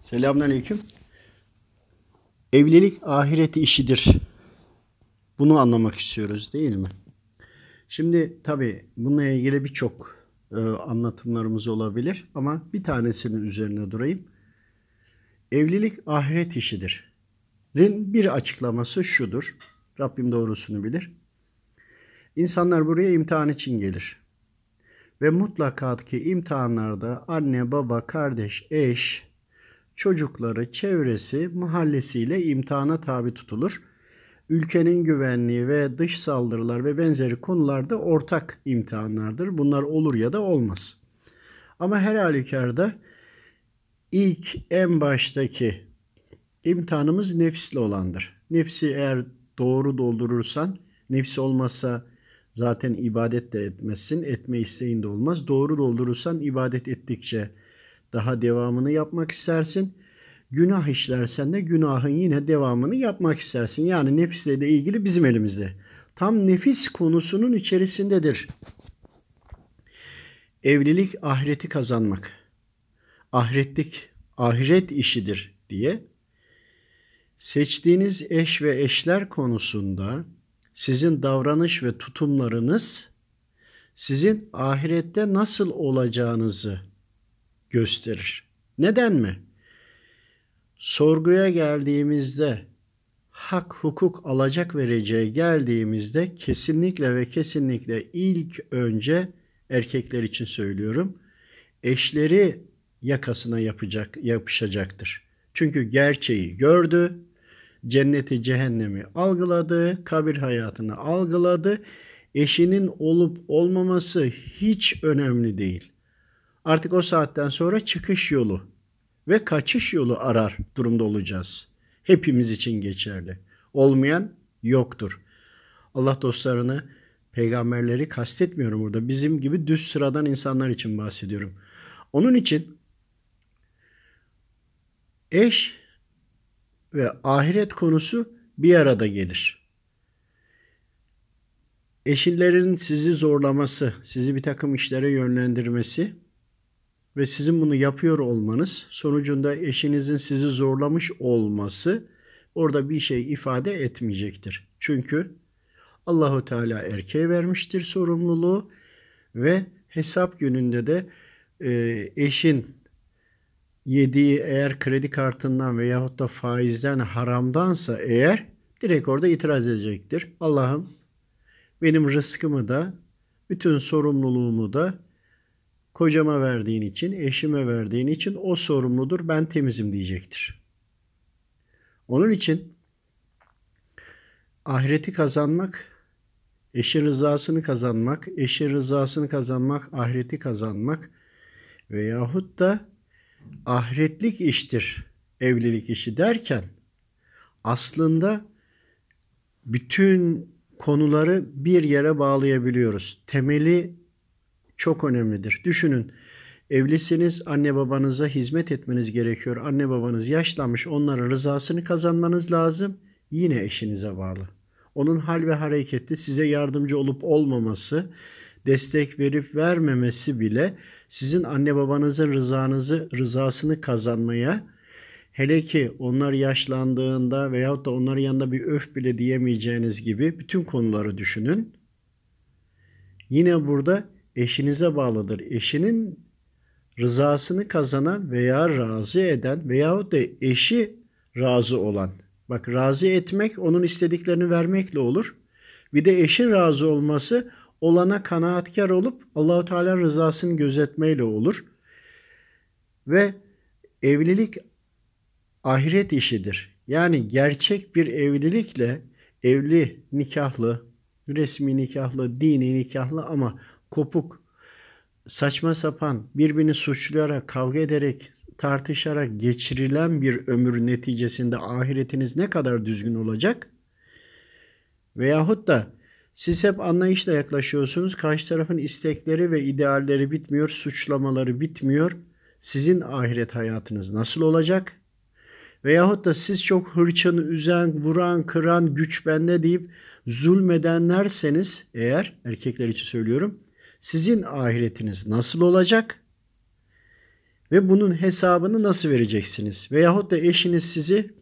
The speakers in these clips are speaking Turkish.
Selamünaleyküm. Evlilik ahiret işidir. Bunu anlamak istiyoruz değil mi? Şimdi tabii bununla ilgili birçok e, anlatımlarımız olabilir ama bir tanesinin üzerine durayım. Evlilik ahiret işidir. Rin bir açıklaması şudur. Rabbim doğrusunu bilir. İnsanlar buraya imtihan için gelir. Ve mutlaka ki imtihanlarda anne, baba, kardeş, eş, çocukları, çevresi, mahallesiyle imtihana tabi tutulur. Ülkenin güvenliği ve dış saldırılar ve benzeri konularda ortak imtihanlardır. Bunlar olur ya da olmaz. Ama her halükarda ilk en baştaki imtihanımız nefsle olandır. Nefsi eğer doğru doldurursan, nefsi olmazsa zaten ibadet de etmezsin, etme isteğin de olmaz. Doğru doldurursan ibadet ettikçe daha devamını yapmak istersin. Günah işlersen de günahın yine devamını yapmak istersin. Yani nefisle de ilgili bizim elimizde. Tam nefis konusunun içerisindedir. Evlilik ahireti kazanmak. Ahiretlik, ahiret işidir diye seçtiğiniz eş ve eşler konusunda sizin davranış ve tutumlarınız sizin ahirette nasıl olacağınızı gösterir. Neden mi? Sorguya geldiğimizde hak hukuk alacak vereceğe geldiğimizde kesinlikle ve kesinlikle ilk önce erkekler için söylüyorum. Eşleri yakasına yapacak yapışacaktır. Çünkü gerçeği gördü, cenneti cehennemi algıladı, kabir hayatını algıladı. Eşinin olup olmaması hiç önemli değil. Artık o saatten sonra çıkış yolu ve kaçış yolu arar durumda olacağız. Hepimiz için geçerli. Olmayan yoktur. Allah dostlarını, peygamberleri kastetmiyorum burada. Bizim gibi düz sıradan insanlar için bahsediyorum. Onun için eş ve ahiret konusu bir arada gelir. Eşillerin sizi zorlaması, sizi bir takım işlere yönlendirmesi ve sizin bunu yapıyor olmanız sonucunda eşinizin sizi zorlamış olması orada bir şey ifade etmeyecektir. Çünkü Allahu Teala erkeğe vermiştir sorumluluğu ve hesap gününde de e, eşin yediği eğer kredi kartından veyahut da faizden haramdansa eğer direkt orada itiraz edecektir. Allah'ım benim rızkımı da bütün sorumluluğumu da kocama verdiğin için, eşime verdiğin için o sorumludur, ben temizim diyecektir. Onun için ahireti kazanmak, eşin rızasını kazanmak, eşin rızasını kazanmak, ahireti kazanmak veyahut da ahiretlik iştir evlilik işi derken aslında bütün konuları bir yere bağlayabiliyoruz. Temeli çok önemlidir. Düşünün evlisiniz anne babanıza hizmet etmeniz gerekiyor. Anne babanız yaşlanmış onların rızasını kazanmanız lazım. Yine eşinize bağlı. Onun hal ve hareketi size yardımcı olup olmaması, destek verip vermemesi bile sizin anne babanızın rızanızı, rızasını kazanmaya hele ki onlar yaşlandığında veyahut da onların yanında bir öf bile diyemeyeceğiniz gibi bütün konuları düşünün. Yine burada eşinize bağlıdır. Eşinin rızasını kazanan veya razı eden veyahut da eşi razı olan. Bak razı etmek onun istediklerini vermekle olur. Bir de eşin razı olması olana kanaatkar olup Allahu Teala rızasını gözetmeyle olur. Ve evlilik ahiret işidir. Yani gerçek bir evlilikle evli nikahlı, resmi nikahlı, dini nikahlı ama kopuk, saçma sapan, birbirini suçlayarak, kavga ederek, tartışarak geçirilen bir ömür neticesinde ahiretiniz ne kadar düzgün olacak? Veyahut da siz hep anlayışla yaklaşıyorsunuz. Karşı tarafın istekleri ve idealleri bitmiyor, suçlamaları bitmiyor. Sizin ahiret hayatınız nasıl olacak? Veyahut da siz çok hırçın, üzen, vuran, kıran, güç bende deyip zulmedenlerseniz eğer, erkekler için söylüyorum, sizin ahiretiniz nasıl olacak? Ve bunun hesabını nasıl vereceksiniz? Veyahut da eşiniz sizi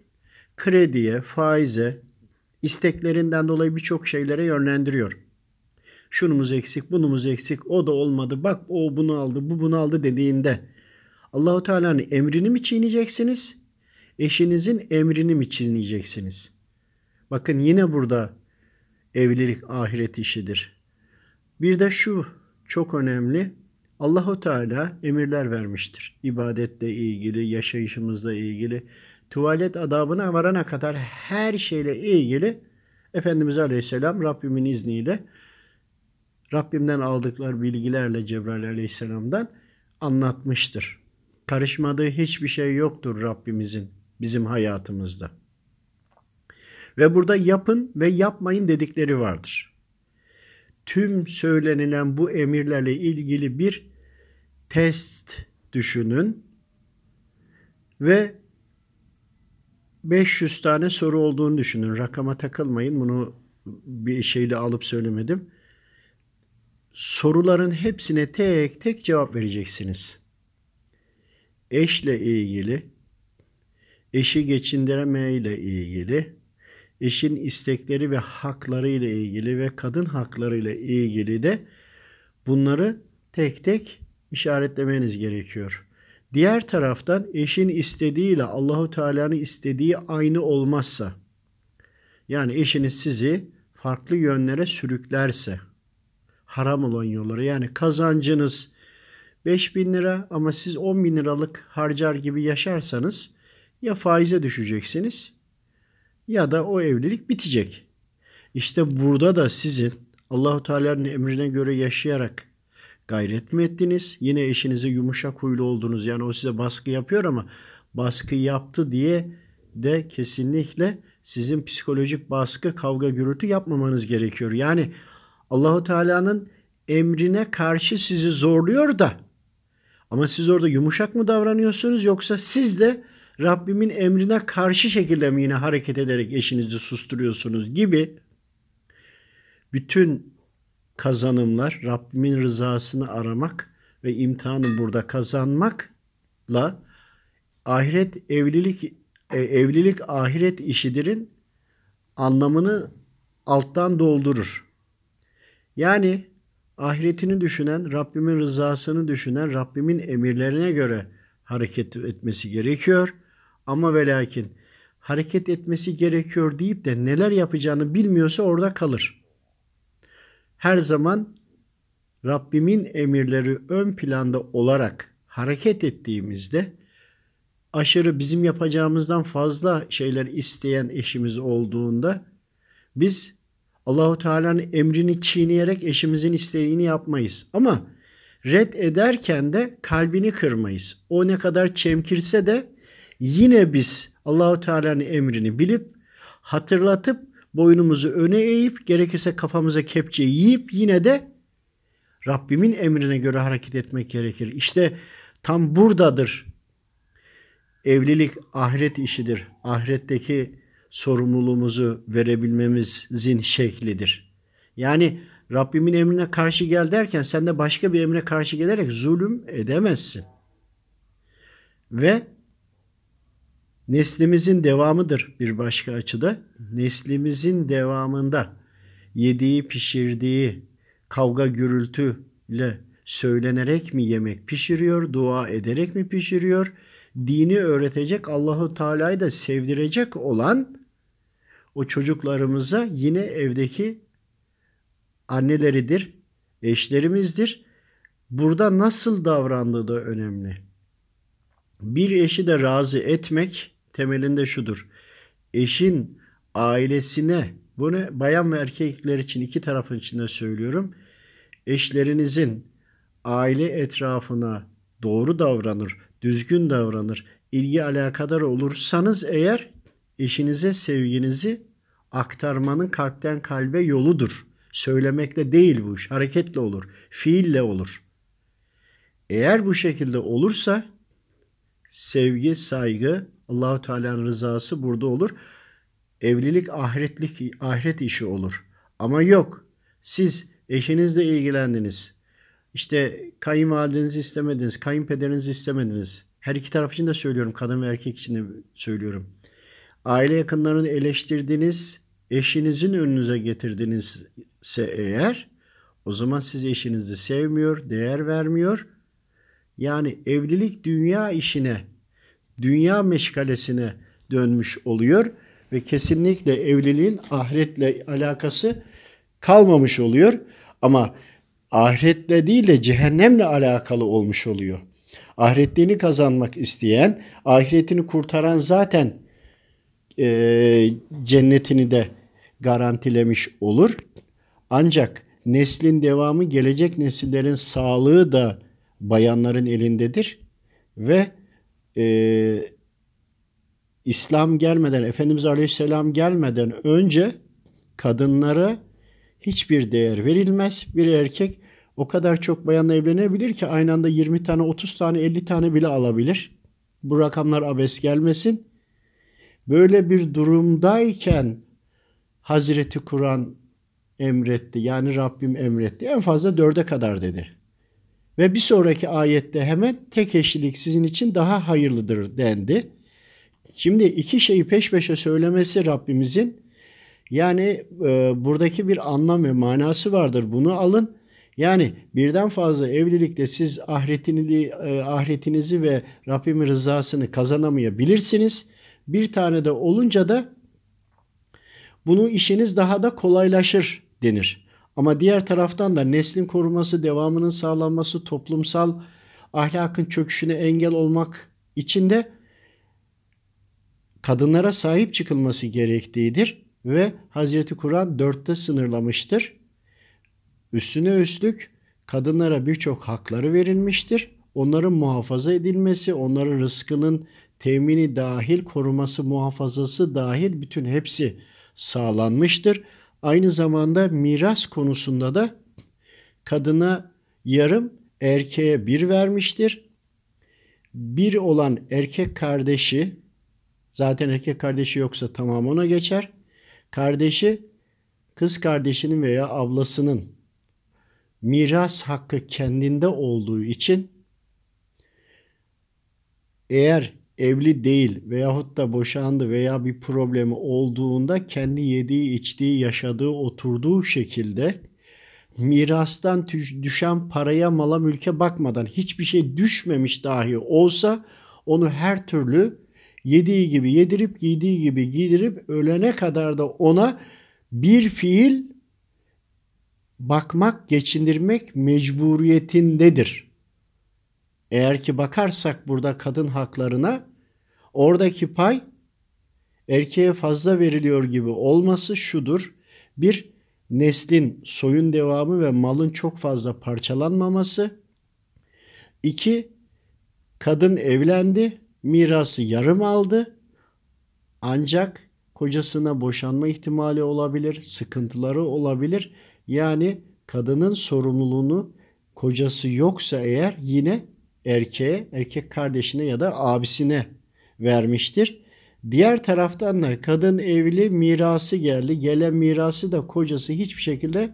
krediye, faize, isteklerinden dolayı birçok şeylere yönlendiriyor. Şunumuz eksik, bunumuz eksik, o da olmadı, bak o bunu aldı, bu bunu aldı dediğinde Allahu Teala'nın emrini mi çiğneyeceksiniz? Eşinizin emrini mi çiğneyeceksiniz? Bakın yine burada evlilik ahiret işidir. Bir de şu çok önemli. Allahu Teala emirler vermiştir. İbadetle ilgili, yaşayışımızla ilgili, tuvalet adabına varana kadar her şeyle ilgili Efendimiz Aleyhisselam Rabbimin izniyle Rabbimden aldıkları bilgilerle Cebrail Aleyhisselam'dan anlatmıştır. Karışmadığı hiçbir şey yoktur Rabbimizin bizim hayatımızda. Ve burada yapın ve yapmayın dedikleri vardır. Tüm söylenilen bu emirlerle ilgili bir test düşünün ve 500 tane soru olduğunu düşünün. Rakama takılmayın. Bunu bir şeyle alıp söylemedim. Soruların hepsine tek tek cevap vereceksiniz. Eşle ilgili, eşi geçindirme ile ilgili, eşin istekleri ve hakları ile ilgili ve kadın hakları ile ilgili de bunları tek tek işaretlemeniz gerekiyor. Diğer taraftan eşin istediğiyle Allahu Teala'nın istediği aynı olmazsa yani eşiniz sizi farklı yönlere sürüklerse haram olan yollara yani kazancınız 5 bin lira ama siz 10 bin liralık harcar gibi yaşarsanız ya faize düşeceksiniz ya da o evlilik bitecek. İşte burada da sizin Allahu Teala'nın emrine göre yaşayarak gayret mi ettiniz? Yine eşinize yumuşak huylu oldunuz. Yani o size baskı yapıyor ama baskı yaptı diye de kesinlikle sizin psikolojik baskı, kavga, gürültü yapmamanız gerekiyor. Yani Allahu Teala'nın emrine karşı sizi zorluyor da ama siz orada yumuşak mı davranıyorsunuz yoksa siz de Rabbimin emrine karşı şekilde mi yine hareket ederek eşinizi susturuyorsunuz gibi bütün kazanımlar Rabbimin rızasını aramak ve imtihanı burada kazanmakla ahiret evlilik e, evlilik ahiret işidirin anlamını alttan doldurur. Yani ahiretini düşünen, Rabbimin rızasını düşünen, Rabbimin emirlerine göre hareket etmesi gerekiyor. Ama ve lakin hareket etmesi gerekiyor deyip de neler yapacağını bilmiyorsa orada kalır. Her zaman Rabbimin emirleri ön planda olarak hareket ettiğimizde aşırı bizim yapacağımızdan fazla şeyler isteyen eşimiz olduğunda biz Allahu Teala'nın emrini çiğneyerek eşimizin isteğini yapmayız. Ama red ederken de kalbini kırmayız. O ne kadar çemkirse de yine biz Allahu Teala'nın emrini bilip hatırlatıp boynumuzu öne eğip gerekirse kafamıza kepçe yiyip yine de Rabbimin emrine göre hareket etmek gerekir. İşte tam buradadır. Evlilik ahiret işidir. Ahiretteki sorumluluğumuzu verebilmemizin şeklidir. Yani Rabbimin emrine karşı gel derken sen de başka bir emre karşı gelerek zulüm edemezsin. Ve neslimizin devamıdır bir başka açıda. Neslimizin devamında yediği, pişirdiği kavga gürültüyle söylenerek mi yemek pişiriyor, dua ederek mi pişiriyor? Dini öğretecek, Allahu Teala'yı da sevdirecek olan o çocuklarımıza yine evdeki anneleridir, eşlerimizdir. Burada nasıl davrandığı da önemli. Bir eşi de razı etmek temelinde şudur. Eşin ailesine, bunu bayan ve erkekler için iki tarafın içinde söylüyorum. Eşlerinizin aile etrafına doğru davranır, düzgün davranır, ilgi alakadar olursanız eğer eşinize sevginizi aktarmanın kalpten kalbe yoludur. Söylemekle değil bu iş, hareketle olur, fiille olur. Eğer bu şekilde olursa sevgi, saygı, Allahu Teala'nın rızası burada olur. Evlilik ahiretlik ahiret işi olur. Ama yok. Siz eşinizle ilgilendiniz. işte kayınvalidenizi istemediniz, kayınpederinizi istemediniz. Her iki taraf için de söylüyorum, kadın ve erkek için de söylüyorum. Aile yakınlarını eleştirdiniz, eşinizin önünüze getirdinizse eğer, o zaman siz eşinizi sevmiyor, değer vermiyor. Yani evlilik dünya işine, dünya meşgalesine dönmüş oluyor ve kesinlikle evliliğin ahiretle alakası kalmamış oluyor. Ama ahiretle değil de cehennemle alakalı olmuş oluyor. Ahiretliğini kazanmak isteyen, ahiretini kurtaran zaten e, cennetini de garantilemiş olur. Ancak neslin devamı gelecek nesillerin sağlığı da bayanların elindedir ve e, İslam gelmeden, Efendimiz Aleyhisselam gelmeden önce kadınlara hiçbir değer verilmez. Bir erkek o kadar çok bayanla evlenebilir ki aynı anda 20 tane, 30 tane, 50 tane bile alabilir. Bu rakamlar abes gelmesin. Böyle bir durumdayken Hazreti Kur'an emretti. Yani Rabbim emretti. En fazla dörde kadar dedi. Ve bir sonraki ayette hemen tek eşlilik sizin için daha hayırlıdır dendi. Şimdi iki şeyi peş peşe söylemesi Rabbimizin yani e, buradaki bir anlam ve manası vardır. Bunu alın. Yani birden fazla evlilikte siz ahiretini, e, ahiretinizi ve Rabbimin rızasını kazanamayabilirsiniz. Bir tane de olunca da bunu işiniz daha da kolaylaşır denir. Ama diğer taraftan da neslin koruması, devamının sağlanması, toplumsal ahlakın çöküşüne engel olmak için de kadınlara sahip çıkılması gerektiğidir ve Hazreti Kur'an dörtte sınırlamıştır. Üstüne üstlük kadınlara birçok hakları verilmiştir. Onların muhafaza edilmesi, onların rızkının temini dahil, koruması, muhafazası dahil bütün hepsi sağlanmıştır. Aynı zamanda miras konusunda da kadına yarım, erkeğe bir vermiştir. Bir olan erkek kardeşi, zaten erkek kardeşi yoksa tamam ona geçer. Kardeşi kız kardeşinin veya ablasının miras hakkı kendinde olduğu için eğer evli değil veyahut da boşandı veya bir problemi olduğunda kendi yediği, içtiği, yaşadığı, oturduğu şekilde mirastan düşen paraya, mala, mülke bakmadan hiçbir şey düşmemiş dahi olsa onu her türlü yediği gibi yedirip giydiği gibi giydirip ölene kadar da ona bir fiil bakmak, geçindirmek mecburiyetindedir. Eğer ki bakarsak burada kadın haklarına oradaki pay erkeğe fazla veriliyor gibi olması şudur. Bir, neslin soyun devamı ve malın çok fazla parçalanmaması. İki, kadın evlendi, mirası yarım aldı. Ancak kocasına boşanma ihtimali olabilir, sıkıntıları olabilir. Yani kadının sorumluluğunu kocası yoksa eğer yine erkeğe, erkek kardeşine ya da abisine vermiştir. Diğer taraftan da kadın evli mirası geldi. Gelen mirası da kocası hiçbir şekilde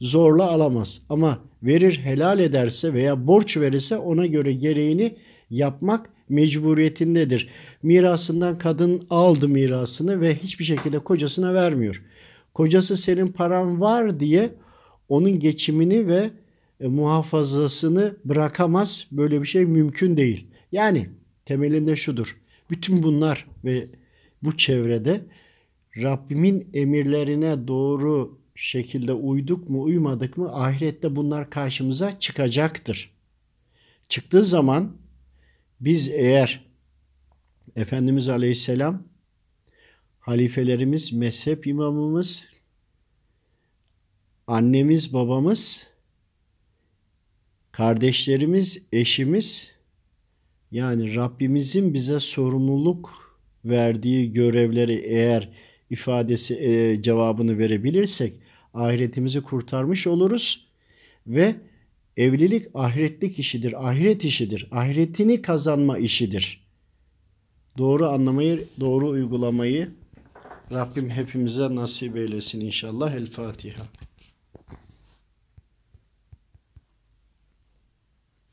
zorla alamaz. Ama verir helal ederse veya borç verirse ona göre gereğini yapmak mecburiyetindedir. Mirasından kadın aldı mirasını ve hiçbir şekilde kocasına vermiyor. Kocası senin paran var diye onun geçimini ve e, muhafazasını bırakamaz. Böyle bir şey mümkün değil. Yani temelinde şudur. Bütün bunlar ve bu çevrede Rabbimin emirlerine doğru şekilde uyduk mu uymadık mı ahirette bunlar karşımıza çıkacaktır. Çıktığı zaman biz eğer Efendimiz Aleyhisselam halifelerimiz, mezhep imamımız, annemiz, babamız, kardeşlerimiz, eşimiz yani Rabbimizin bize sorumluluk verdiği görevleri eğer ifadesi e, cevabını verebilirsek ahiretimizi kurtarmış oluruz ve evlilik ahiretlik işidir, ahiret işidir, ahiretini kazanma işidir. Doğru anlamayı, doğru uygulamayı Rabbim hepimize nasip eylesin inşallah. El Fatiha.